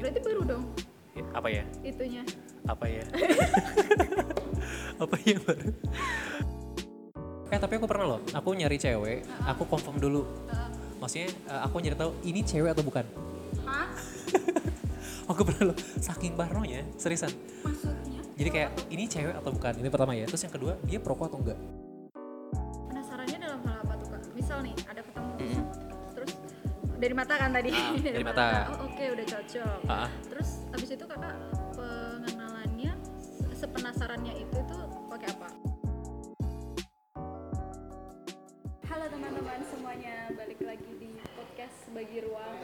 Berarti baru dong Ya, apa ya? itunya. Apa ya? apa ya baru? Eh tapi aku pernah loh, aku nyari cewek, aku confirm dulu. Maksudnya eh, aku nyari tahu ini cewek atau bukan. Hah? Aku pernah loh, saking parnonya, seriusan. Maksudnya? Jadi kayak ini cewek atau bukan, ini pertama ya. Terus yang kedua, dia perokok atau enggak? Penasarannya dalam hal apa tuh kak? Misal nih ada ketemu terus dari mata kan tadi? Ah, dari mata. Oh oke udah cocok. Ah. Terus abis itu kakak pengenalannya se- sepenasarannya itu tuh pakai apa? Halo teman-teman semuanya, balik lagi di podcast bagi ruang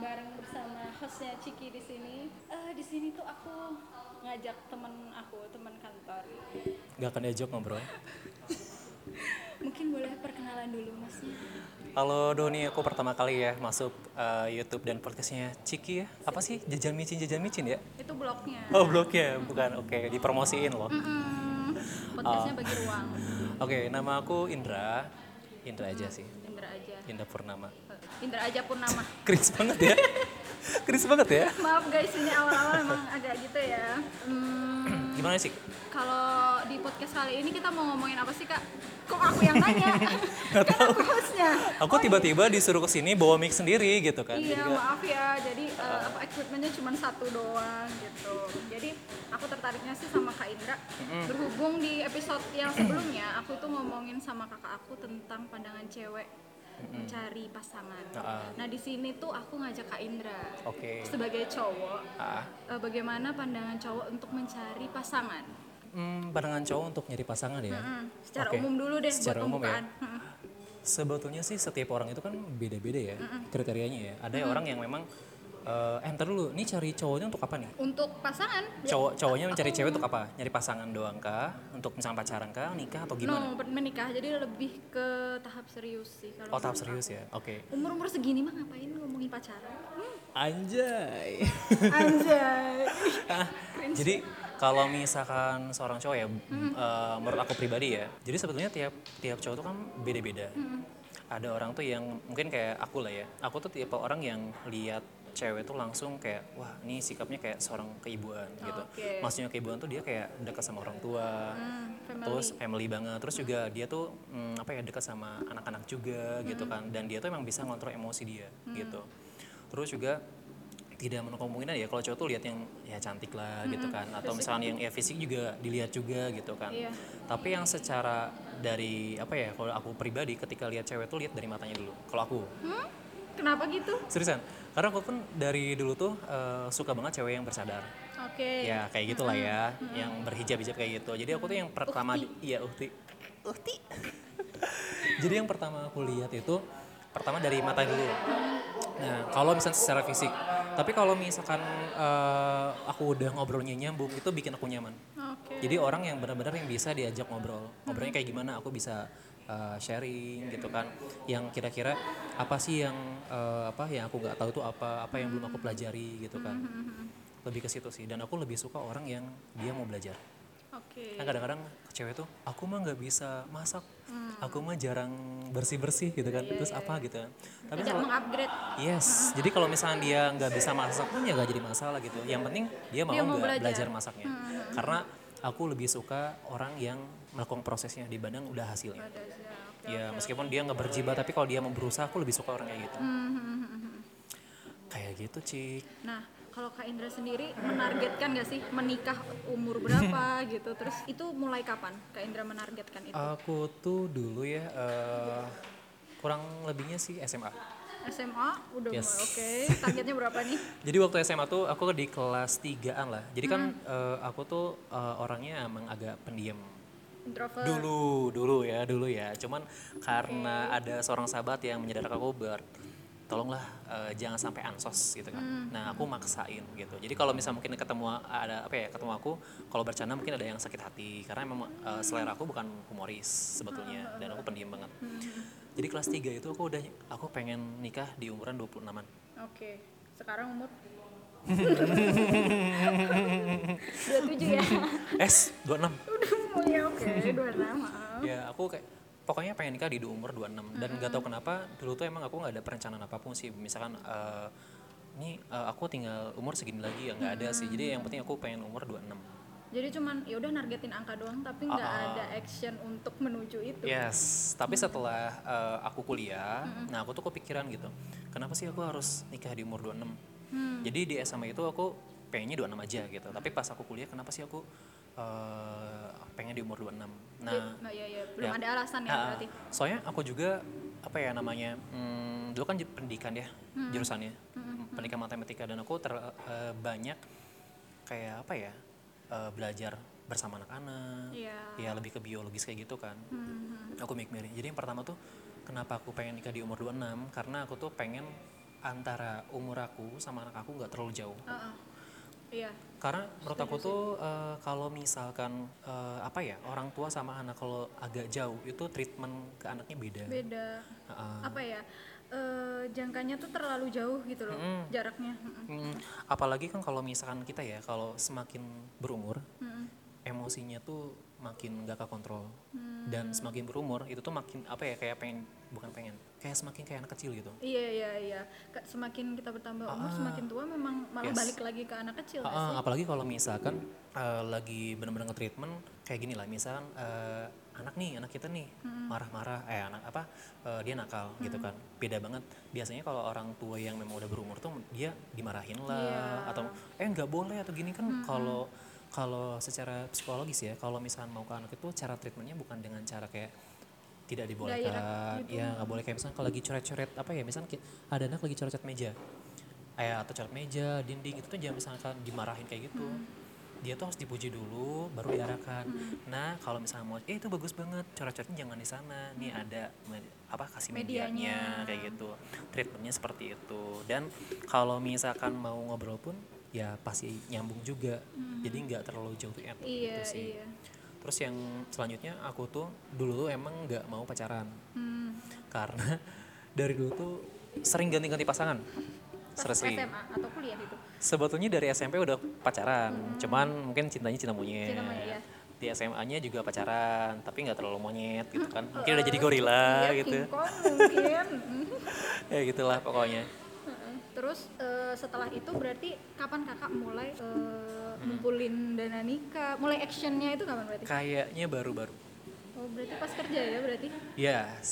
bareng bersama hostnya Ciki di sini. Eh di sini tuh aku ngajak temen aku, teman kantor. Gak akan diajak ngobrol. Mungkin boleh perkenalan dulu masnya. Halo Doni, aku pertama kali ya masuk eh, YouTube dan podcastnya Ciki ya. Apa sih jajan micin jajan micin ya? Itu blognya. Oh blognya, bukan. Oke, dipromosiin loh. Mm-mm. Podcastnya bagi ruang. Oke, nama aku Indra. Indra aja sih. Indra aja. Indra Purnama. Indra aja pun nama. Kris banget ya. Kris banget ya. Maaf guys, ini awal-awal emang agak gitu ya. Hmm, Gimana sih? kalau di podcast kali ini kita mau ngomongin apa sih kak? Kok aku yang nanya? kan aku hostnya. Aku tiba-tiba disuruh ke sini bawa mic sendiri gitu kan. Iya Jadi maaf ya, jadi eh, apa equipmentnya cuma satu doang gitu. Jadi aku tertariknya sih sama Kak Indra. Berhubung di episode yang sebelumnya aku tuh ngomongin sama kakak aku tentang pandangan cewek mencari pasangan. Ah. Nah di sini tuh aku ngajak Kak Indra Oke. sebagai cowok. Ah. eh, bagaimana pandangan cowok untuk mencari pasangan? Hmm, pandangan cowok untuk nyari pasangan ya. Secara Oke. umum dulu deh Secara buat umum ya. pembukaan. Sebetulnya sih setiap orang itu kan beda-beda ya kriterianya ya. Ada orang yang memang eh eh, ntar dulu, ini cari cowoknya untuk apa nih? Untuk pasangan, Cowok cowoknya mencari cewek untuk apa? Nyari pasangan doang kah? Untuk misalnya pacaran kah? Nikah atau gimana? no menikah jadi lebih ke tahap serius sih kalau Oh tahap serius ya. Oke. aku. Umur-umur segini mah ngapain ngomongin pacaran? Hmm, Anjay. Anjay. Ah, jadi kalau misalkan seorang cowok ya, eh, menurut aku pribadi ya, jadi sebetulnya tiap tiap cowok tuh kan beda-beda. Ada orang tuh yang mungkin kayak aku lah ya, aku tuh tipe orang yang lihat cewek tuh langsung kayak wah ini sikapnya kayak seorang keibuan gitu. Oke. Maksudnya keibuan tuh dia kayak dekat sama orang tua, Hmm, family. terus family banget, terus juga dia tuh mm, apa ya dekat sama anak-anak juga gitu kan, dan dia tuh emang bisa ngontrol emosi dia gitu. Terus juga tidak menutup kemungkinan ya kalau cowok tuh lihat yang ya cantik lah gitu kan atau misalnya yang ya fisik juga dilihat juga gitu kan Iya. tapi yang secara dari apa ya kalau aku pribadi ketika lihat cewek tuh lihat dari matanya dulu kalau aku Hmm? Kenapa gitu? seriusan? Karena aku pun dari dulu tuh eh, suka banget cewek yang bersadar. Oke. ya kayak gitulah ya yang berhijab hijab kayak gitu. Jadi aku tuh yang pertama iya uhti. Uhti? Jadi yang pertama aku lihat itu pertama dari mata dulu. Nah kalau misalnya secara fisik. Tapi kalau misalkan eh, aku udah ngobrolnya nyambung itu bikin aku nyaman. Oke. jadi orang yang benar-benar yang bisa diajak ngobrol. Ngobrolnya kayak gimana aku bisa uh, sharing gitu kan. Yang kira-kira apa sih yang uh, apa yang aku nggak tahu tuh apa apa yang belum aku pelajari gitu kan. Lebih ke situ sih. Dan aku lebih suka orang yang dia mau belajar. Oke. kan kadang-kadang cewek tuh aku mah nggak bisa masak. Aku mah jarang bersih-bersih gitu kan. Terus apa gitu. Kan tapi Tidak kalau mengupgrade. Yes, jadi kalau misalnya dia nggak bisa masak pun ya nggak jadi masalah gitu. Yang penting dia mau Dia mau belajar. belajar. masaknya. Karena aku lebih suka orang yang melakukan prosesnya dibanding udah hasilnya. Ada ya. Oke. Ya meskipun dia nggak berjibat tapi kalau dia mau berusaha aku lebih suka orang kayak gitu. Hmm, hmm, hmm, hmm, hmm. Kayak gitu cik. Nah, kalau Kak Indra sendiri menargetkan gak sih menikah umur berapa gitu? Terus itu mulai kapan Kak Indra menargetkan itu? Aku tuh dulu ya eh, kurang lebihnya sih SMA. SMA udah Yes. mulai oke. Targetnya berapa nih? Jadi waktu SMA tuh aku di kelas 3-an lah. Jadi kan eh, aku tuh eh, orangnya emang agak pendiam. Introvert. Dulu, dulu ya, dulu ya. Cuman karena ada seorang sahabat yang menyadarkan aku ber tolonglah eh, jangan sampai ansos gitu kan. Nah, aku maksain gitu. Jadi kalau misalnya mungkin ketemu ada apa ya, ketemu aku kalau bercanda mungkin ada yang sakit hati karena memang eh, selera aku bukan humoris sebetulnya dan aku pendiam banget. Jadi kelas 3 itu aku udah aku pengen nikah di umuran 26-an. Oke. Sekarang umur 27 ya. S 26. Udah mulai oke, 26. maaf. ya aku kayak pokoknya pengen nikah di umur 26 dan nggak tahu kenapa dulu tuh emang aku nggak ada perencanaan apa pun sih misalkan eh, ini eh, aku tinggal umur segini lagi ya nggak ada sih jadi yang penting aku pengen umur 26 Jadi cuman ya udah nargetin angka doang tapi nggak Ah. ada action untuk menuju itu. Yes, tapi setelah eh, aku kuliah, nah aku tuh kepikiran gitu, kenapa sih aku harus nikah di umur 26? Hmm. Jadi di SMA itu aku pengennya 26 aja gitu, tapi pas aku kuliah kenapa sih aku eh, pengen di umur 26? Nah, Nggak, ya, ya. belum ya. ada alasan ya Nah, berarti. Soalnya aku juga apa ya namanya, hmm, dulu kan pendidikan ya jurusannya, pendidikan matematika dan aku ter, eh, banyak kayak apa ya eh, belajar bersama anak-anak, Iya. ya lebih ke biologis kayak gitu kan. Hmm. Aku mikir, jadi yang pertama tuh kenapa aku pengen nikah di umur 26 karena aku tuh pengen antara umur aku sama anak aku nggak terlalu jauh. Heeh. Iya. Karena menurut aku tuh eh, kalau misalkan eh, apa ya orang tua sama anak kalau agak jauh itu treatment ke anaknya beda. Beda. Heeh. Apa ya? eh, jangkanya tuh terlalu jauh gitu loh Mm-mm. jaraknya. Hmm, apalagi kan kalau misalkan kita ya kalau semakin berumur Mm-mm. Emosinya tuh makin gak kekontrol Hmm. dan semakin berumur itu tuh makin apa ya kayak pengen bukan pengen kayak semakin kayak anak kecil gitu. Iya iya iya. Semakin kita bertambah umur, Ah. semakin tua memang malah Yes. balik lagi ke anak kecil Ah, sih? apalagi kalau misalkan eh, lagi benar-benar nge-treatment kayak gini lah misalkan eh, anak nih anak kita nih marah-marah eh anak apa eh, dia nakal gitu kan beda banget biasanya kalau orang tua yang memang udah berumur tuh dia dimarahin lah Iya. atau eh nggak boleh atau gini kan kalau kalau secara psikologis ya kalau misalkan mau ke anak itu cara treatmentnya bukan dengan cara kayak tidak dibolehkan. ya nggak boleh. Kayak misalnya kalau lagi coret-coret apa ya misalnya ada anak lagi coret-coret meja. Eh atau coret meja dinding itu tuh jangan misalkan dimarahin kayak gitu. Dia tuh harus dipuji dulu baru diarahkan. Nah kalau misalnya mau eh itu bagus banget coret-coretnya jangan di sana. Nih ada med- apa kasih medianya, Medianya. kayak gitu. Treatmentnya seperti itu. Dan kalau misalkan mau ngobrol pun ya pasti nyambung juga. Jadi nggak terlalu jauh tuh enak Iya gitu sih. iya. terus yang selanjutnya aku tuh dulu tuh emang nggak mau pacaran. Hmm. karena dari dulu tuh sering ganti-ganti pasangan. Pas SMA atau kuliah itu? sebetulnya dari SMP udah pacaran. Cuman mungkin cintanya cinta monyet. Cinta monyet, ya. di SMA-nya juga pacaran tapi nggak terlalu monyet gitu kan. Mungkin udah jadi gorila Iya, gitu. Mungkin. ya gitulah pokoknya. Heeh. Terus eh, setelah itu berarti kapan kakak mulai eh, ngumpulin dana nikah? Mulai actionnya itu kapan berarti? kayaknya baru-baru Oh berarti pas kerja ya berarti? yes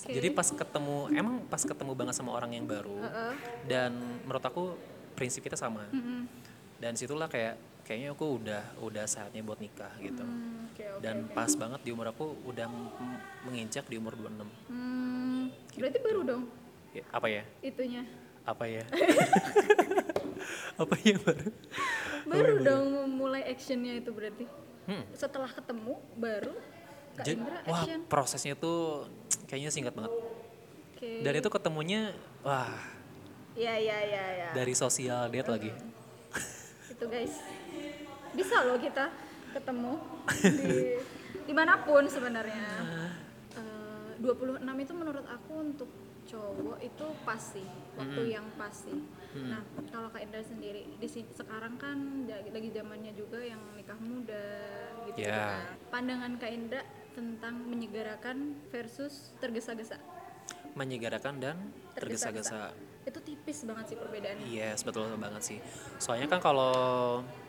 Oke. jadi pas ketemu emang pas ketemu banget sama orang yang baru Heeh. dan menurut aku prinsip kita sama Mm-mm. dan situlah kayak kayaknya aku udah udah saatnya buat nikah gitu Hmm, Oke oke. dan oke. pas banget di umur aku udah menginjak di umur 26 Hmm, berarti baru dong Ya, apa ya itunya. Apa ya apa ya baru Baru dong mulai actionnya itu berarti. Hmm. Setelah ketemu baru Kak Jadi- Indra wah action. prosesnya tuh kayaknya singkat banget Oke. dan itu ketemunya wah Ya ya ya ya. dari sosial date lagi itu guys bisa loh kita ketemu di di mana pun sebenarnya Eh, 26 itu menurut aku untuk cowok itu pasti waktu yang pasti nah kalau kak Indra sendiri di sini sekarang kan lagi zamannya juga yang nikah muda gitu Ya. kan. pandangan kak Indra tentang menyegarakan versus tergesa-gesa menyegarakan dan tergesa-gesa itu tipis banget sih perbedaannya Yes, betul banget sih. Soalnya kan kalau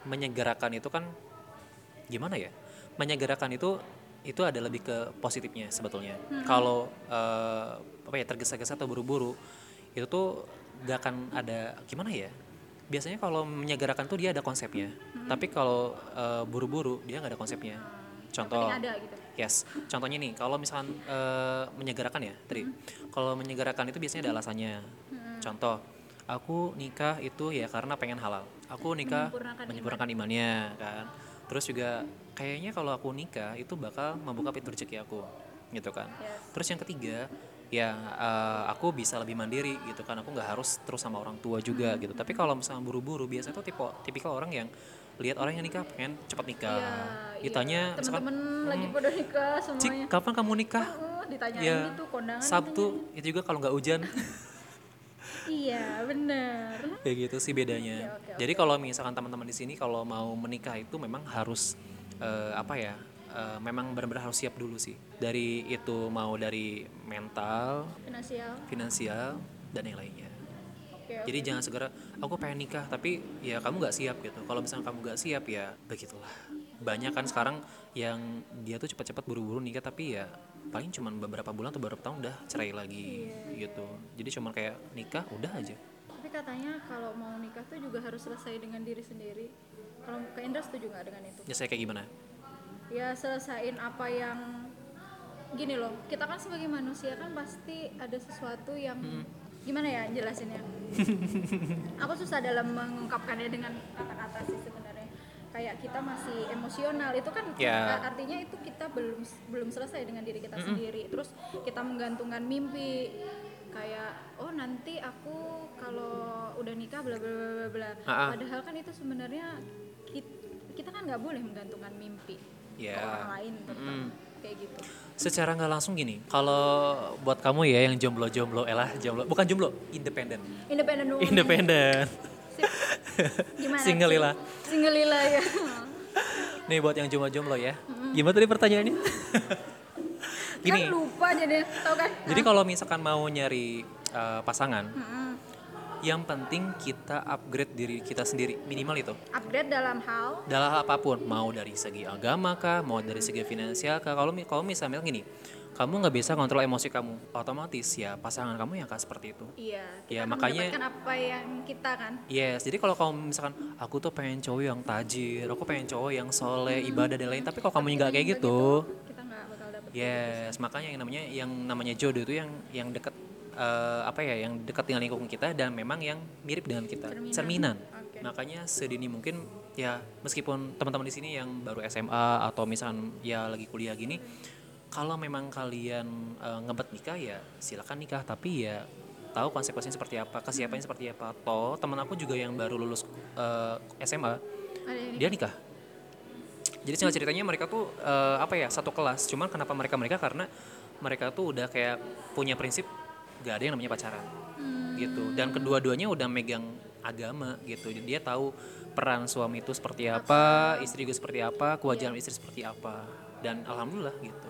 menyegerakan itu kan gimana ya? Menyegerakan itu itu ada lebih ke positifnya sebetulnya. Kalau eh, apa ya tergesa-gesa atau buru-buru itu tuh gak akan ada gimana ya? Biasanya kalau menyegerakan tuh dia ada konsepnya. Tapi kalau eh, buru-buru dia nggak ada konsepnya. Contoh ada gitu Yes, contohnya nih, kalau misalkan eh, menyegarakan ya tadi, kalau menyegarakan itu biasanya ada alasannya. Contoh, aku nikah itu ya karena pengen halal. Aku nikah Menyempurnakan menyempurnakan imannya kan. Terus juga kayaknya kalau aku nikah itu bakal membuka pintu rezeki aku, gitu kan. Yes. Terus yang ketiga, ya eh, aku bisa lebih mandiri gitu kan. Aku nggak harus terus sama orang tua juga gitu. Tapi kalau misalnya buru-buru, biasanya tuh tipe tipikal orang yang lihat orang yang nikah pengen cepat nikah. Iya, Ditanya iya. misalkan temen-temen lagi pada nikah Cik, semuanya kapan kamu nikah? Ditanyain Ya, gitu kondangan Sabtu itu juga kalau nggak hujan. iya bener kayak gitu sih bedanya. Oke, oke, Jadi kalau misalkan teman-teman di sini kalau mau menikah itu memang harus eh, apa ya? eh, memang benar-benar harus siap dulu sih. Dari itu mau dari mental, finansial finansial dan yang lainnya. Oke, Jadi jangan segera aku pengen nikah tapi ya kamu nggak siap gitu. Kalau misalnya kamu nggak siap ya begitulah. Banyak kan sekarang yang dia tuh cepat-cepat buru-buru nikah tapi ya paling cuman beberapa bulan atau beberapa tahun udah cerai lagi gitu. Jadi cuman kayak nikah udah aja. Tapi katanya kalau mau nikah tuh juga harus selesai dengan diri sendiri. Kalau Kak Indra setuju nggak dengan itu? Ya saya kayak gimana? Ya selesain apa yang gini loh. Kita kan sebagai manusia kan pasti ada sesuatu yang gimana ya jelasinnya? Aku susah dalam mengungkapkannya dengan. Kayak kita masih emosional itu kan Ya. artinya itu kita belum belum selesai dengan diri kita sendiri. Terus kita menggantungkan mimpi kayak oh nanti aku kalau udah nikah bla bla bla bla. Padahal kan itu sebenarnya kita, kita kan nggak boleh menggantungkan mimpi ke Ya. orang lain tentang Mm. kayak gitu. Secara nggak langsung gini, kalau buat kamu ya yang jomblo-jomblo, elah jomblo, bukan jomblo, independen, Independent woman. independen. Gimana? Single lila. Single lila ya. Nih buat yang jomblo-jomblo ya. Gimana tadi pertanyaannya? Gini, Kan lupa jadi tau kan? jadi kalau misalkan mau nyari uh, pasangan, Mm-mm. yang penting kita upgrade diri kita sendiri minimal itu. upgrade dalam hal Dalam hal apa pun, mau dari segi agama kah, mau dari segi finansial kah. Kalau kalau misalnya gini, kamu nggak bisa kontrol emosi kamu, otomatis ya pasangan kamu yang akan seperti itu. iya Ya, kita akan makanya- mendapatkan apa yang kita kan Yes, jadi kalau kamu misalkan aku tuh pengen cowok yang tajir, aku pengen cowok yang soleh, ibadah dan lain, tapi kalau kamu nggak kayak gitu, kita nggak bakal dapet yes, makanya yang namanya yang namanya jodoh itu yang yang dekat eh, apa ya, yang dekat dengan lingkungan kita dan memang yang mirip dengan kita, Cerminan. cerminan. Oke. Makanya sedini mungkin ya meskipun teman-teman di sini yang baru SMA atau misalkan ya lagi kuliah gini, kalau memang kalian eh, ngebet nikah ya silakan nikah, tapi ya tahu konsekuensinya seperti apa, kesiapannya seperti apa. Toh teman aku juga yang baru lulus eh, SMA, dia nikah. Jadi singkat ceritanya mereka tuh eh, apa ya satu kelas. Cuman kenapa mereka mereka karena mereka tuh udah kayak punya prinsip gak ada yang namanya pacaran gitu. Dan kedua-duanya udah megang agama gitu. Jadi dia tahu peran suami itu seperti apa, istri juga seperti apa, kewajiban istri seperti apa. Dan alhamdulillah gitu.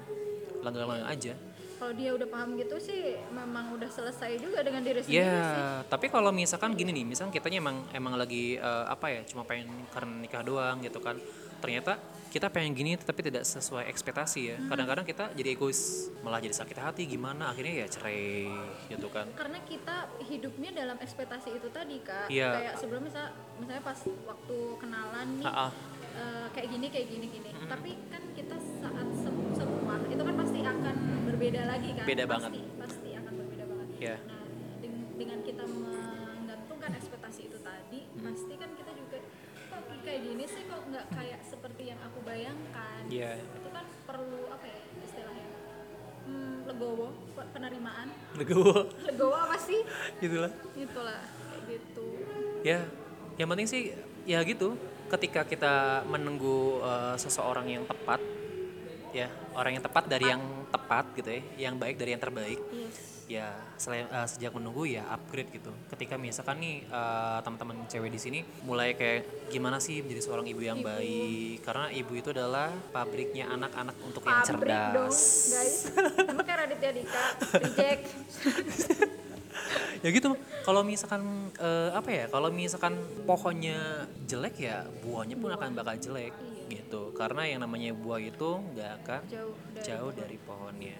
Langgang-langgang aja. kalau dia udah paham gitu sih memang udah selesai juga dengan diri sendiri Ya, sih tapi kalau misalkan gini nih, misalkan kitanya emang emang lagi eh, apa ya, cuma pengen karena nikah doang gitu kan. Ternyata kita pengen gini tapi tidak sesuai ekspektasi ya. Kadang-kadang kita jadi egois, malah jadi sakit hati gimana akhirnya ya cerai gitu kan. karena kita hidupnya dalam ekspektasi itu tadi kak Iya. kayak sebelum misal misalnya pas waktu kenalan nih Ah, ah. eh, kayak gini kayak gini gini tapi kan kita saat berbeda lagi kan Beda pasti, banget. pasti akan berbeda banget Ya. nah deng- dengan kita menggantungkan ekspektasi itu tadi Hmm. pasti kan kita juga kok kayak gini sih kok nggak kayak seperti yang aku bayangkan Iya. itu kan perlu apa ya istilahnya hmm, legowo pe- penerimaan Legowo legowo apa sih gitu lah. itulah kayak gitu Ya, yang penting sih ya gitu. Ketika kita menunggu eh, seseorang yang tepat, ya orang yang tepat dari yang tepat gitu ya, yang baik dari yang terbaik. yes. Ya selain eh, sejak menunggu ya upgrade gitu. Ketika misalkan nih eh, teman-teman cewek di sini mulai kayak gimana sih menjadi seorang ibu yang Ibu. baik? Karena ibu itu adalah pabriknya anak-anak untuk yang pabrik cerdas. dong guys kayak Raditya Dika reject. Ya gitu kalau misalkan eh, apa ya kalau misalkan pohonnya jelek ya buahnya pun akan bakal jelek. Iya. Gitu. Karena yang namanya buah itu nggak akan jauh dari jauh dari pohonnya.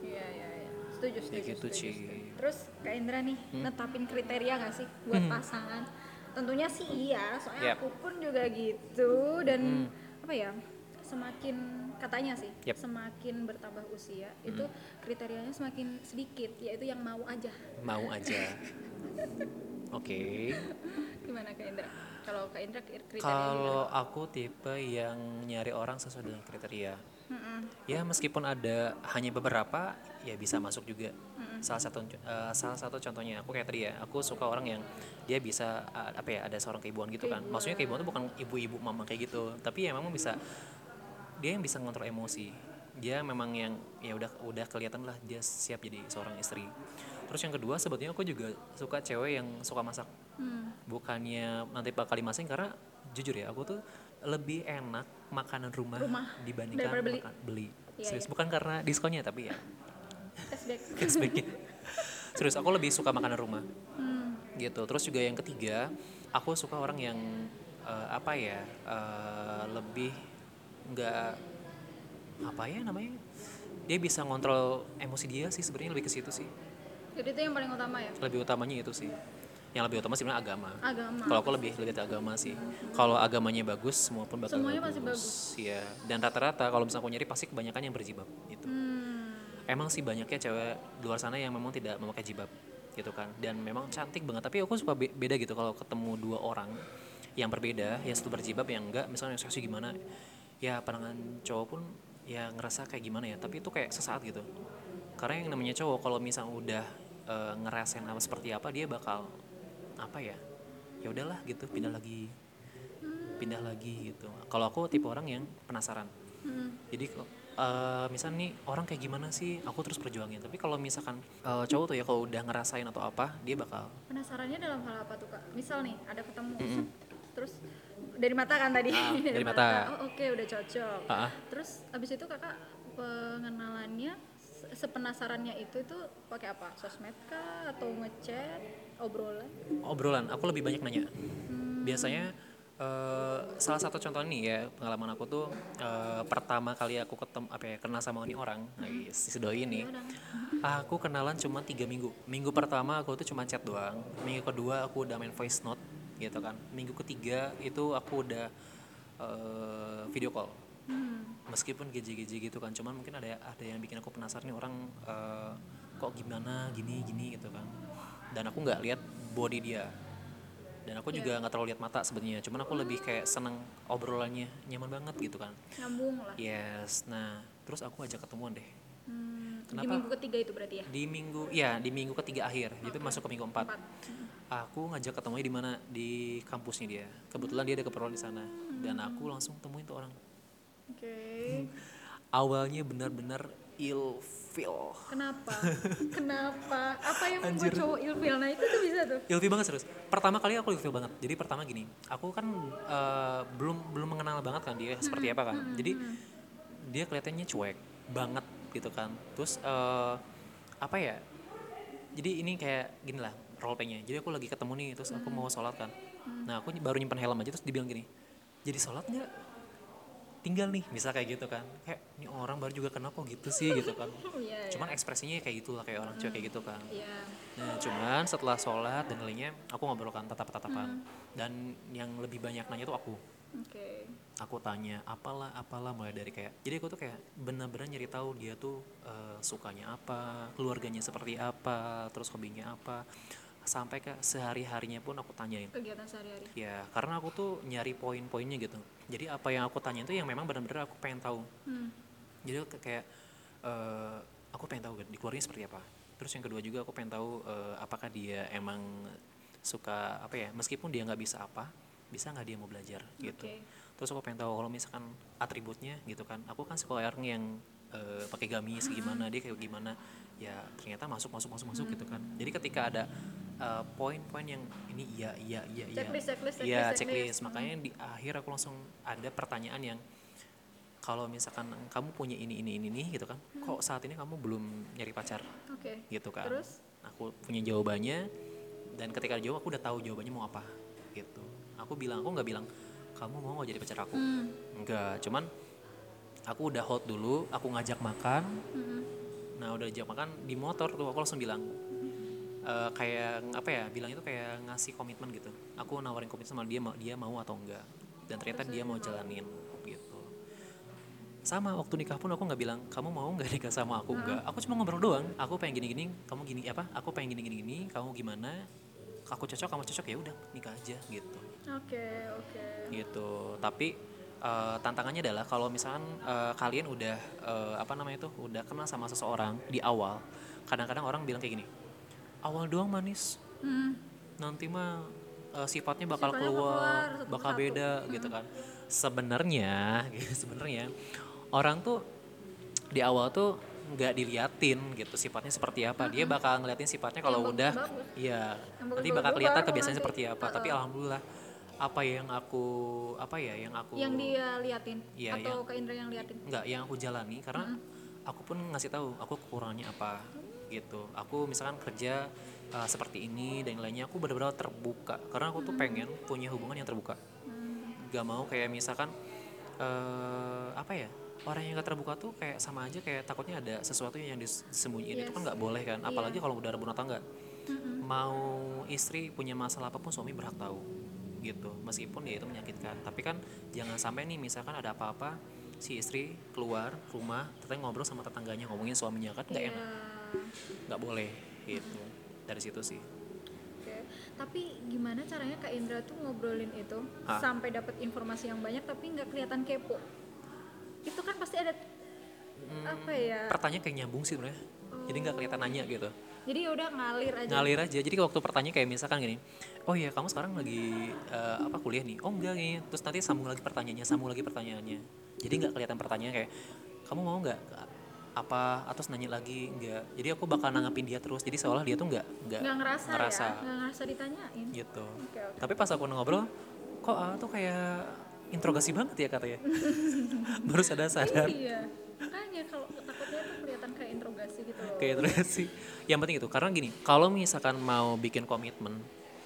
Iya iya iya. Setuju setuju, gitu, setuju, setuju. terus Kak Indra nih netapin kriteria gak sih buat pasangan? Tentunya sih iya soalnya Yep. aku pun juga gitu dan apa ya semakin katanya sih Yep. semakin bertambah usia itu kriterianya semakin sedikit yaitu yang mau aja. Mau aja. Oke. Gimana Kak Indra kalau Kak Indra kri- kriteria Kalau aku tipe yang nyari orang sesuai dengan kriteria. Ya meskipun ada hanya beberapa, ya bisa masuk juga. Salah satu eh, salah satu contohnya aku kayak tadi ya, aku suka orang yang dia bisa eh, apa ya ada seorang keibuan gitu kan. Maksudnya keibuan itu bukan ibu-ibu mama kayak gitu, tapi ya memang bisa dia yang bisa ngontrol emosi. Dia memang yang ya udah udah kelihatan lah dia siap jadi seorang istri. Terus yang kedua sebetulnya aku juga suka cewek yang suka masak Hmm. bukannya nanti bakal dimasakin karena jujur ya aku tuh lebih enak makanan rumah, Rumah dibandingkan beli. makan beli. Iya, Serius, iya. bukan karena diskonnya tapi ya. Cashback. Cashbacknya. Terus aku lebih suka makanan rumah. Hmm. gitu. Terus juga yang ketiga aku suka orang yang eh, apa ya eh, lebih nggak apa ya namanya dia bisa ngontrol emosi dia sih sebenarnya lebih ke situ sih. Jadi itu yang paling utama ya? Lebih utamanya itu sih yang lebih utama sebenarnya agama. Agama. Kalau aku lebih lebih ke agama sih. Kalau agamanya bagus semua pun bakal Semuanya bagus. pasti bagus. Iya. dan rata-rata kalau misalnya aku nyari pasti kebanyakan yang berjibab gitu. Hmm. emang sih banyaknya cewek di luar sana yang memang tidak memakai jilbab gitu kan. Dan memang cantik banget. Tapi aku suka be- beda gitu kalau ketemu dua orang yang berbeda yang satu berjilbab yang enggak. Misalnya yang seksi gimana? Ya pandangan cowok pun ya ngerasa kayak gimana ya. Tapi itu kayak sesaat gitu. Karena yang namanya cowok kalau misalnya udah eh, ngerasain apa seperti apa dia bakal apa ya ya udahlah gitu pindah lagi pindah lagi gitu. Kalau aku tipe orang yang penasaran. Hmm. jadi eh misal nih orang kayak gimana sih aku terus perjuangin. Tapi kalau misalkan eh, cowok tuh ya kalau udah ngerasain atau apa dia bakal penasarannya dalam hal apa tuh kak? Misal nih ada ketemu set, terus dari mata kan tadi. Ah, dari mata. oh, oke udah cocok. Ah. terus abis itu kakak pengenalannya sepenasarannya itu itu pakai apa? Sosmed kah? Atau ngechat? Obrolan? Obrolan. Aku lebih banyak nanya. Biasanya eh, salah satu contoh nih ya pengalaman aku tuh eh, pertama kali aku ketemu apa ya kenal sama ini orang nah, si doi ini aku kenalan cuma tiga minggu. Minggu pertama aku tuh cuma chat doang. Minggu kedua aku udah main voice note gitu kan. Minggu ketiga itu aku udah eh, video call meskipun geje-geje gitu kan cuman mungkin ada ada yang bikin aku penasaran nih orang eh, kok gimana gini gini gitu kan. Dan aku nggak lihat body dia. Dan aku juga nggak terlalu lihat mata sebenarnya cuman aku lebih kayak seneng obrolannya nyaman banget gitu kan. Nyambung lah. Yes nah terus aku ajak ketemuan deh. Hmm, di Kenapa? minggu ketiga itu berarti ya? Di minggu ya di minggu ketiga akhir. Itu masuk ke minggu empat. empat. Aku ngajak ketemunya di mana? Di kampusnya dia. Kebetulan dia ada keperluan di sana. Dan aku langsung temuin tuh orang oke. Awalnya benar-benar ilfil. Kenapa? Kenapa? Apa yang membuat cowok ilfil? Nah itu tuh bisa tuh. Ilfil banget serius. Pertama kali aku ilfil banget. Jadi pertama gini aku kan eh, belum belum mengenal banget kan dia seperti apa kan. jadi dia kelihatannya cuek banget gitu kan. Terus eh, apa ya? Jadi ini kayak gini lah role playnya. Jadi aku lagi ketemu nih terus aku mau sholat kan. Nah aku baru nyimpan helm aja terus dibilang gini jadi sholat nggak tinggal nih bisa kayak gitu kan kayak ini orang baru juga kenal kok gitu sih gitu kan Iya, cuman ekspresinya kayak gitulah kayak orang cuek kayak gitu kan iya Nah, cuman setelah sholat dan lainnya, aku ngobrolkan tatap-tatapan. Dan yang lebih banyak nanya tuh aku. oke Aku tanya apalah, apalah mulai dari kayak. Jadi aku tuh kayak benar-benar nyari tahu dia tuh eh, sukanya apa, keluarganya seperti apa, terus hobinya apa. Sampai ke sehari-harinya pun aku tanyain. kegiatan sehari-hari Ya, karena aku tuh nyari poin-poinnya gitu. Jadi apa yang aku tanya itu yang memang benar-benar aku pengen tahu. hmm. Jadi kayak eh, aku pengen tahu di keluarganya seperti apa. Terus yang kedua juga aku pengen tahu eh, apakah dia emang suka apa ya meskipun dia nggak bisa apa bisa nggak dia mau belajar gitu. Oke. Terus aku pengen tahu kalau misalkan atributnya gitu kan. Aku kan orang yang eh, pakai gamis gimana dia kayak gimana ya ternyata masuk masuk masuk masuk gitu kan. Jadi ketika ada eh, poin-poin yang ini iya iya iya iya Checklist, checklist, Iya, checklist, checklist. checklist. Makanya di akhir aku langsung ada pertanyaan yang kalau misalkan kamu punya ini ini ini nih gitu kan, kok saat ini kamu belum nyari pacar oke gitu kan? Terus? Aku punya jawabannya dan ketika dijawab aku udah tahu jawabannya mau apa gitu. Aku bilang aku nggak bilang kamu mau nggak jadi pacar aku, Hmm. enggak. Cuman aku udah hold dulu, aku ngajak makan. Hmm. Nah udah ajak makan di motor tuh aku langsung bilang eh, kayak apa ya bilang itu kayak ngasih komitmen gitu. Aku nawarin komitmen sama dia mau dia mau atau enggak. Dan ternyata dia mau jalanin gitu. Sama waktu nikah pun aku nggak bilang kamu mau nggak nikah sama aku? Enggak aku cuma ngobrol doang. Aku pengen gini gini kamu gini apa? Aku pengen gini gini gini. Kamu gimana? Aku cocok kamu cocok ya udah nikah aja gitu. Oke oke. Gitu. Tapi eh, tantangannya adalah kalau misalkan eh, kalian udah eh, apa namanya itu udah kenal sama seseorang di awal kadang-kadang orang bilang kayak gini awal doang manis. Hmm. nanti mah eh, sifatnya bakal Sifatnya keluar, keluar satu bakal persatu. beda gitu kan. Sebenarnya gitu, sebenarnya orang tuh di awal tuh nggak diliatin gitu sifatnya seperti apa. Dia bakal ngeliatin sifatnya kalau udah iya Yang nanti bakal kelihatan kebiasaannya seperti apa tapi alhamdulillah apa yang aku apa ya yang aku yang dia liatin? Iya, atau yang- ke Indra yang liatin? Nggak yang aku jalani. Karena aku pun ngasih tahu aku kekurangannya apa? Gitu. Aku misalkan kerja uh, seperti ini dan lainnya aku benar-benar terbuka. Karena aku tuh pengen punya hubungan yang terbuka. Gak mau kayak misalkan uh, apa ya orang yang gak terbuka tuh kayak sama aja kayak takutnya ada sesuatu yang dis- disembunyiin. Itu kan nggak boleh kan? Apalagi kalau udah berumah tangga mau istri punya masalah apa pun suami berhak tahu gitu meskipun dia itu menyakitkan tapi kan jangan sampai nih misalkan ada apa-apa si istri keluar rumah tetangga ngobrol sama tetangganya ngomongin suaminya kan nggak Iya. enak nggak boleh gitu dari situ sih Oke. Tapi gimana caranya Kak Indra tuh ngobrolin itu sampai dapat informasi yang banyak tapi nggak kelihatan kepo? Itu kan pasti ada apa ya? pertanyaan kayak nyambung sih sebenarnya jadi nggak kelihatan nanya gitu Jadi ya udah ngalir aja. ngalir aja. Jadi waktu pertanyaan kayak misalkan gini oh iya kamu sekarang lagi eh, apa kuliah nih? Oh enggak nih terus nanti sambung lagi pertanyaannya sambung lagi pertanyaannya. Jadi nggak kelihatan pertanyaan kayak kamu mau nggak apa? Atau nanya lagi enggak jadi aku bakal nanggapin dia terus. Jadi seolah dia tuh nggak nggak Nggak ngerasa, ngerasa. ya? Nggak ngerasa ditanyain. gitu. Oke, oke. tapi pas aku ngobrol kok ah tuh kayak interogasi banget ya katanya. Baru sadar sadar Iya. Makanya kalau takutnya tuh kelihatan kayak interogasi gitu loh. kayak interogasi yang penting itu karena gini kalau misalkan mau bikin komitmen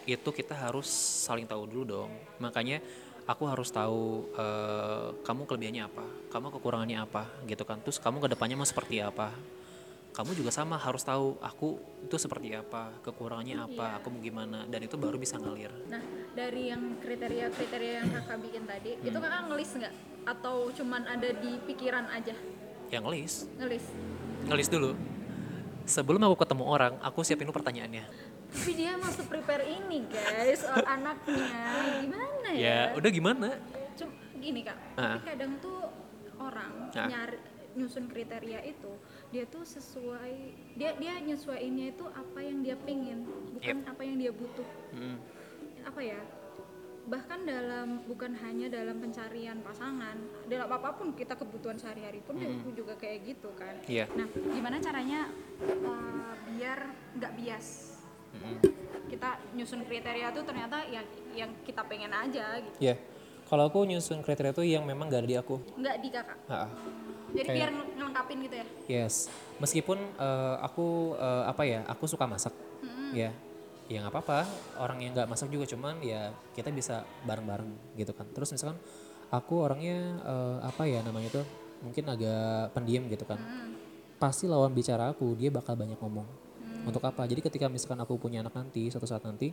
itu kita harus saling tahu dulu dong makanya aku harus tahu eh, kamu kelebihannya apa kamu kekurangannya apa gitu kan terus kamu ke depannya mau seperti apa kamu juga sama harus tahu aku itu seperti apa kekurangannya apa aku mau gimana dan itu baru bisa ngalir Nah, dari yang kriteria-kriteria yang kakak bikin tadi, itu Hmm. kakak ngelis nggak? Atau cuman ada di pikiran aja? Yang ngelis Ngelis. ngelis dulu sebelum aku ketemu orang aku siapin dulu pertanyaannya Tapi dia masuk prepare ini guys, soal anaknya. Gimana ya? ya udah gimana Cuma gini kak, Ah. tapi kadang tuh orang Ah. nyari nyusun kriteria itu dia tuh sesuai dia dia nyesuaiinnya itu apa yang dia pengen bukan apa yang dia butuh Mm, apa ya bahkan dalam bukan hanya dalam pencarian pasangan dalam apa pun kita kebutuhan sehari-hari pun juga kayak gitu kan. Iya. nah gimana caranya uh, biar nggak bias? Mm-mm. kita nyusun kriteria tuh ternyata yang yang kita pengen aja gitu. Ya, kalau aku nyusun kriteria itu yang memang gak ada di aku. nggak di kakak? Ha-ha. jadi Kayak- biar ng- ngelengkapin gitu ya? Yes, meskipun eh, aku eh, apa ya, aku suka masak, ya, ya nggak apa-apa. Orang yang nggak masak juga, cuman ya kita bisa bareng-bareng gitu kan. Terus misalkan aku orangnya eh, apa ya namanya tuh, mungkin agak pendiam gitu kan. Pasti lawan bicara aku dia bakal banyak ngomong. Untuk apa? Jadi ketika misalkan aku punya anak nanti, suatu saat nanti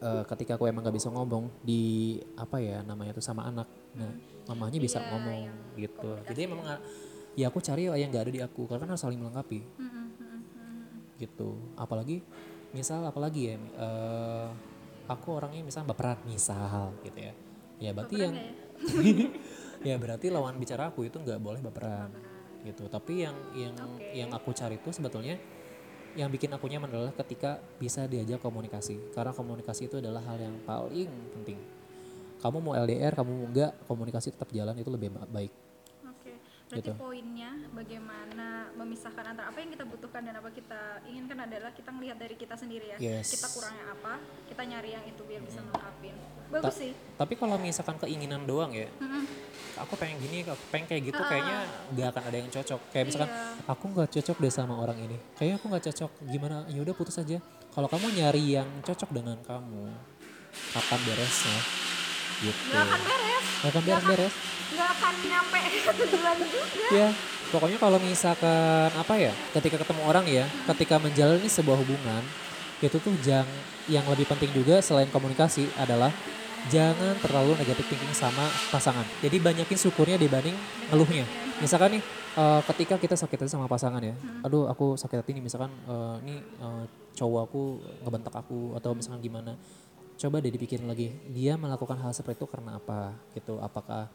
eh, ketika aku emang gak bisa ngomong di apa ya namanya tuh sama anak nah mamanya bisa Iya, ngomong gitu jadi memang nggak- ya aku cari yang gak ada di aku karena kan harus saling melengkapi gitu apalagi misal apalagi ya eh, aku orangnya misal baperan misal gitu ya. Ya berarti yang ya? Berarti lawan bicara aku itu nggak boleh baperan gitu. Tapi yang yang yang aku cari itu sebetulnya yang bikin aku nyaman adalah ketika bisa diajak komunikasi. Karena komunikasi itu adalah hal yang paling penting. Kamu mau LDR kamu mau enggak komunikasi tetap jalan itu lebih ba- baik berarti Gitu. poinnya bagaimana memisahkan antara apa yang kita butuhkan dan apa kita inginkan adalah kita melihat dari kita sendiri ya. Yes. Kita kurangnya apa, kita nyari yang itu biar bisa melengkapin. Bagus Ta- sih. tapi kalau misalkan keinginan doang ya Mm-mm. aku pengen gini aku pengen kayak gitu kayaknya nggak akan ada yang cocok kayak misalkan Iya. aku nggak cocok deh sama orang ini kayaknya aku nggak cocok gimana ya udah putus aja kalau kamu nyari yang cocok dengan kamu kapan beresnya gitu. Nggak akan beres. nggak akan beres beres Nggak akan nyampe tujuan juga. ya pokoknya kalau misalkan apa ya ketika ketemu orang ya ketika menjalani sebuah hubungan itu tuh jang yang lebih penting juga selain komunikasi adalah jangan terlalu negatif thinking sama pasangan. Jadi banyakin syukurnya dibanding ngeluhnya. Misalkan nih eh, ketika kita sakit hati sama pasangan ya aduh aku sakit hati nih misalkan eh, nih eh, cowok aku ngebentak aku atau misalkan gimana coba deh dipikirin lagi dia melakukan hal seperti itu karena apa gitu? Apakah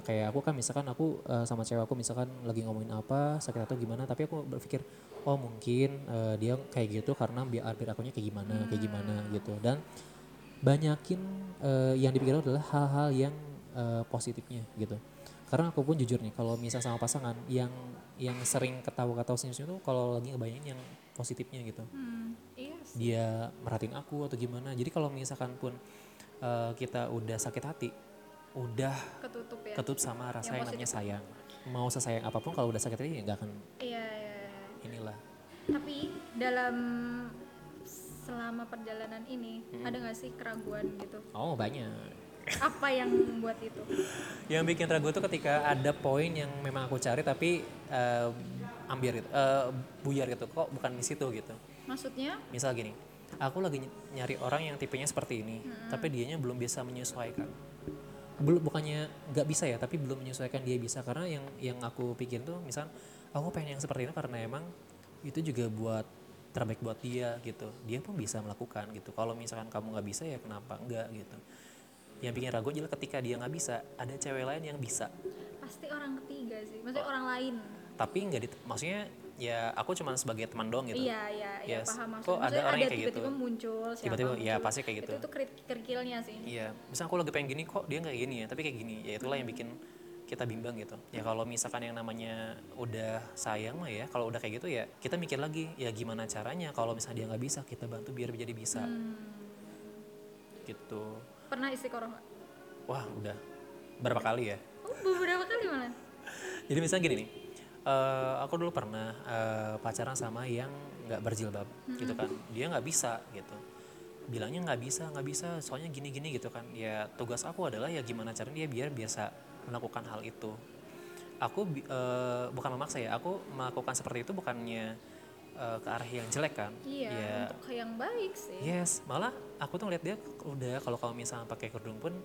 kayak aku kan misalkan aku eh, sama cewek aku misalkan lagi ngomongin apa sakit atau gimana tapi aku berpikir oh mungkin eh, dia kayak gitu karena biar biar akunya kayak gimana kayak gimana gitu. Dan banyakin eh, yang dipikir adalah hal-hal yang eh, positifnya gitu. Karena aku pun jujur nih kalau misal sama pasangan yang yang sering ketawa-ketawa senyum-senyum tuh kalau lagi ngebayangin yang positifnya gitu. Hmm, iya dia merhatiin aku atau gimana. Jadi kalau misalkan pun eh, kita udah sakit hati udah Ketutup ya. ketutup sama rasa Yang yang, namanya sayang. Mau sesayang apa pun kalau udah sakit hati ya nggak akan Iya, iya, iya. inilah. Tapi dalam selama perjalanan ini ada nggak sih keraguan gitu? Oh banyak. Apa yang membuat itu? Yang bikin ragu tuh ketika ada poin yang memang aku cari tapi eh, ambil gitu eh, buyar gitu. Kok bukan di situ gitu maksudnya? Misal gini aku lagi ny- nyari orang yang tipenya seperti ini tapi dianya belum bisa menyesuaikan. Belum bukannya nggak bisa ya tapi belum menyesuaikan dia bisa. Karena yang yang aku pikir tuh misal aku pengen yang seperti ini karena emang itu juga buat terbaik buat dia gitu. Dia pun bisa melakukan gitu. Kalau misalkan kamu nggak bisa ya kenapa enggak gitu. Yang bikin ragu adalah ketika dia nggak bisa ada cewek lain yang bisa. Pasti orang ketiga sih maksudnya orang lain. Tapi nggak maksudnya ya aku cuma sebagai teman doang gitu iya iya iya Yes. paham maksudnya Kok ada Maksudnya orang kayak tiba-tiba gitu? muncul siapa Tiba-tiba, ya, pasti kayak gitu. itu tuh kerikilnya sih Iya, misal aku lagi pengen gini kok dia nggak gini ya, tapi kayak gini. Ya itulah yang bikin kita bimbang gitu. Ya kalau misalkan yang namanya udah sayang mah ya, kalau udah kayak gitu ya kita mikir lagi ya gimana caranya kalau misalnya dia nggak bisa kita bantu biar jadi bisa. Hmm. Gitu. pernah istiqoroh nggak? Wah udah berapa kali ya? oh beberapa kali malah Jadi misalnya gini nih, eh, aku dulu pernah eh, pacaran sama yang nggak berjilbab gitu kan, dia nggak bisa gitu, bilangnya nggak bisa nggak bisa, soalnya gini-gini gitu kan. Ya tugas aku adalah ya gimana caranya dia biar biasa melakukan hal itu. Aku eh, bukan memaksa ya, aku melakukan seperti itu bukannya ke arah yang jelek kan. iya Ya, untuk yang baik sih Yes, malah aku tuh ngeliat dia udah kalau kamu misalnya pakai kerudung pun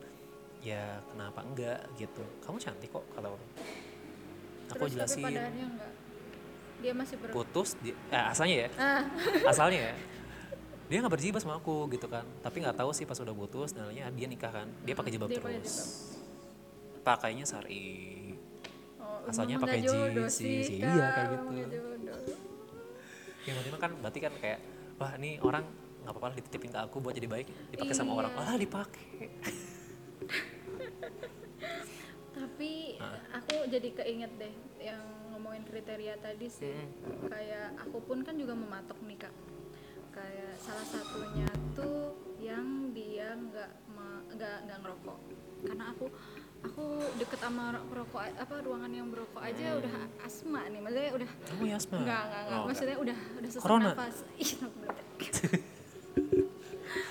ya kenapa enggak gitu. Kamu cantik kok kata orang. Aku Terus jelasin. tapi padahalnya enggak. Dia masih ber putus di, eh, asalnya ya. Ah. Asalnya ya. Dia nggak berjilbab sama aku gitu kan. Tapi nggak tahu sih pas udah putus nalanya dia nikah kan. Dia pakai jilbab Dia terus. pakainya sari. Oh, Asalnya pakai jeans sih, sih, iya, kayak gitu. yang penting kan berarti kan kayak wah ini orang nggak apa-apa lah dititipin ke aku buat jadi baik dipakai sama Iya. orang. Malah dipakai tapi Ah. aku jadi keinget deh yang ngomongin kriteria tadi sih. Hmm. kayak aku pun kan juga mematok nih kak. Kayak salah satunya tuh yang dia nggak nggak nggak ngerokok. Karena aku aku deket sama ro- perokok apa ruangan yang berokok aja udah asma nih. Maksudnya udah kamu ya asma? Nggak nggak nggak. Oh, maksudnya udah udah sesak Corona? nafas. Belum.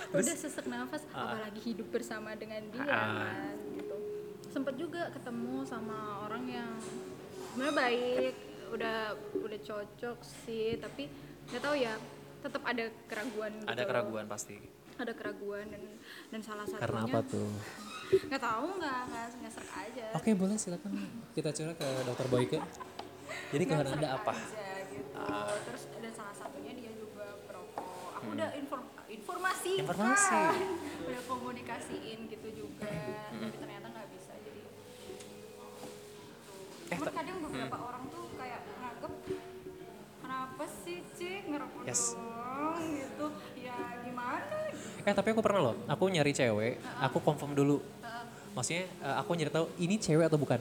udah sesak nafas apalagi hidup bersama dengan dia Ah. kan gitu sempet juga ketemu sama orang yang sebenarnya baik udah udah cocok sih tapi nggak tahu ya tetap ada keraguan gitu ada keraguan pasti. Ada keraguan dan dan salah satunya karena apa tuh? Nggak tahu nggak nggak serak aja. Oke boleh silakan. Kita curhat ke dokter Boyke. Jadi keluhan anda apa? aja gitu. Terus dan salah satunya dia juga perokok. Aku udah inform informasi Hmm. Informasi. udah komunikasiin gitu juga. Hmm. tapi ternyata nggak bisa jadi Eh, Cuman kadang beberapa orang tuh kayak nganggep kenapa sih cik ngerokok Yes. doang gitu ya gimana Eh tapi aku pernah loh, aku nyari cewek, aku confirm dulu. Maksudnya eh, aku nyari tahu ini cewek atau bukan.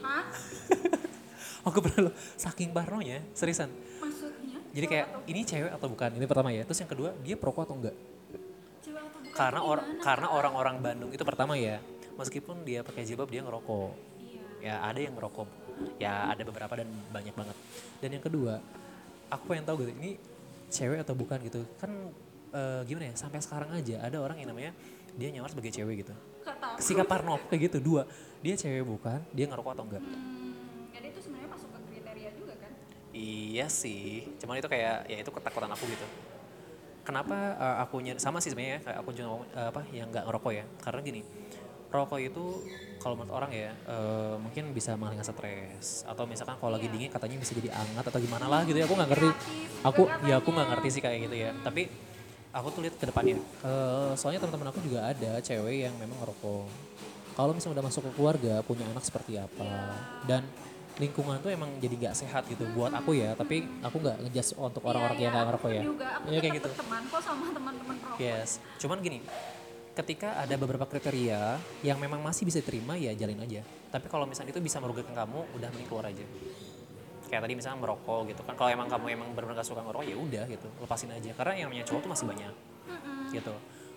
hah Aku pernah loh, saking parnonya, seriusan. maksudnya Jadi kayak ini cewek atau bukan, ini pertama ya. Terus yang kedua, dia perokok atau enggak? cewek atau bukan Karena orang gimana, karena orang-orang Bandung itu pertama ya, meskipun dia pakai jilbab dia ngerokok. iya Ya ada yang ngerokok, ya ada beberapa dan banyak banget. Dan yang kedua, aku pengen tahu gitu, ini cewek atau bukan gitu. Kan eh, gimana ya, sampai sekarang aja ada orang yang namanya dia nyamar sebagai cewek gitu. Sikap Parno kayak gitu dua dia cewek bukan dia ngerokok atau enggak Hmm, jadi itu sebenarnya masuk ke kriteria juga kan? iya sih cuman itu kayak ya itu ketakutan aku gitu kenapa eh, aku sama sih sebenarnya kayak aku juga eh, apa yang nggak ngerokok ya karena gini rokok itu kalau menurut orang ya eh, mungkin bisa menghilangkan stres. Atau misalkan kalau lagi dingin katanya bisa jadi hangat atau gimana lah gitu ya aku nggak ngerti. Aku ya aku nggak ngerti sih kayak gitu ya. Tapi aku tuh lihat ke depannya. Eh, soalnya teman-teman aku juga ada cewek yang memang ngerokok. Kalau misalnya udah masuk ke keluarga punya anak seperti apa? Dan lingkungan tuh emang jadi gak sehat gitu buat aku ya. Tapi aku nggak ngejudge untuk orang-orang yang nggak ngerokok ya. juga. Aku Iya, kayak gitu. berteman kok sama teman-teman perokok Yes, cuman gini, ketika ada beberapa kriteria yang memang masih bisa diterima ya jalin aja. Tapi kalau misalnya itu bisa merugikan kamu, udah mending keluar aja. Kayak tadi misalnya merokok gitu kan, kalau emang kamu emang benar-benar gak suka ngerokok ya udah gitu, lepasin aja. Karena yang namanya cowok tuh masih banyak, gitu.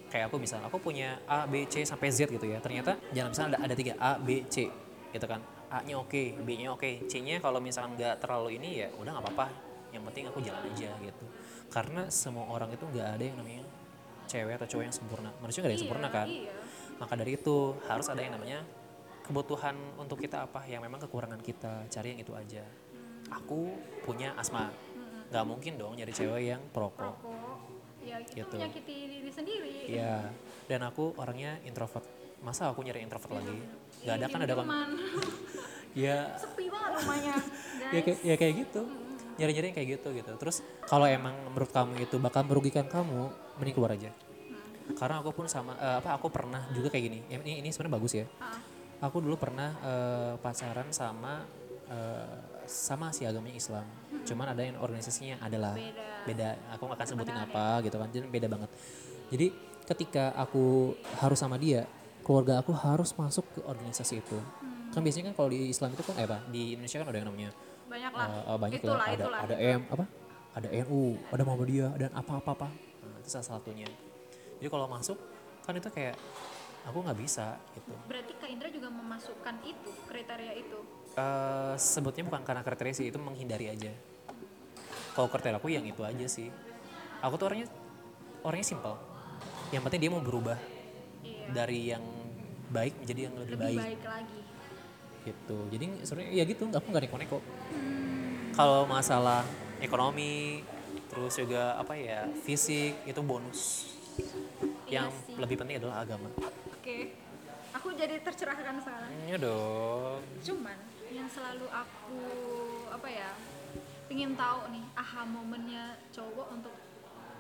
Kayak aku misalnya, aku punya A, B, C sampai Z gitu ya. Ternyata jangan misalnya ada, ada tiga A, B, C, gitu kan. A-nya oke, B-nya oke, C-nya kalau misalnya nggak terlalu ini ya udah nggak apa-apa. Yang penting aku jalan aja gitu. Karena semua orang itu nggak ada yang namanya cewek atau cowok yang sempurna manusia gak ada yang Iya, sempurna kan iya. maka dari itu harus ada yang namanya kebutuhan untuk kita apa yang memang kekurangan kita cari yang itu aja aku punya asma nggak mungkin dong nyari cewek yang perokok rokok ya itu Gitu. menyakiti diri sendiri Iya, dan aku orangnya introvert. Masa aku nyari introvert lagi? Gak ada kan ada kan? teman. Ya, sepi banget rumahnya ya kayak ya kayak gitu. Nyari-nyari yang kayak gitu gitu. Terus kalau emang menurut kamu itu bakal merugikan kamu, mending keluar aja. Karena aku pun sama eh, apa aku pernah juga kayak gini. Ya, Ini ini sebenarnya bagus ya. Ah, Aku dulu pernah eh, pacaran sama eh, sama si agamanya Islam. Cuman ada yang organisasinya adalah Beda. beda. Aku nggak akan sebutin Benar, apa gitu kan. Jadi beda banget. Jadi ketika aku harus sama dia, keluarga aku harus masuk ke organisasi itu. Kan biasanya kan kalau di Islam itu kan eh apa? Di Indonesia kan ada yang namanya banyak lah eh, banyak itulah lah ada itulah ada M apa? Ada NU, ada Muhammadiyah dan apa-apa apa. Nah, itu salah satunya. Jadi kalau masuk kan itu kayak aku nggak bisa gitu. berarti Kak Indra juga memasukkan itu kriteria itu? Eh, sebutnya bukan karena kriteria sih itu menghindari aja. Kalau kriteria aku yang itu aja sih. Aku tuh orangnya orangnya simpel yang penting dia mau berubah. Iya. Dari yang baik menjadi yang lebih, lebih baik, baik lagi. Gitu. Jadi sebenarnya ya gitu aku nggak neko-neko. Kalau masalah ekonomi terus juga apa ya fisik itu bonus. Iya yang sih. lebih penting adalah agama. Oke. Aku jadi tercerahkan sekarang. Ya dong. Cuman yang selalu aku apa ya pingin tahu nih aha momennya cowok untuk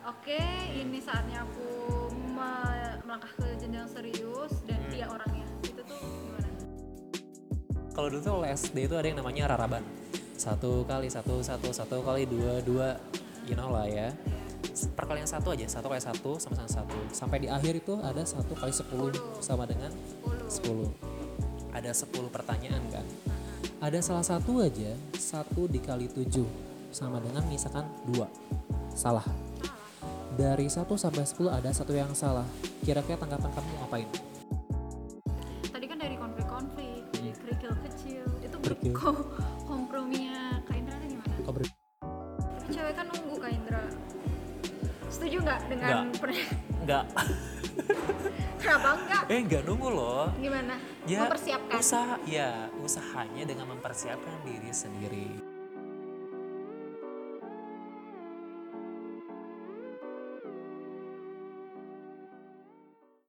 oke ini saatnya aku me- melangkah ke jenjang serius dan Hmm. dia orangnya. Itu tuh gimana? Kalau dulu tuh SD itu ada yang namanya raraban. Satu kali satu satu satu kali dua dua you know lah ya. Perkalian satu aja satu kali satu sama sama satu. Sampai di akhir itu ada satu kali sepuluh sama dengan 10 sepuluh. Ada sepuluh pertanyaan kan? Ada salah satu aja satu dikali tujuh sama dengan misalkan dua. Salah. Dari 1 sampai 10 ada satu yang salah. Kira-kira tanggapan kamu ngapain eh enggak nunggu loh. Gimana? ya Mempersiapkan? usaha ya usahanya dengan mempersiapkan diri sendiri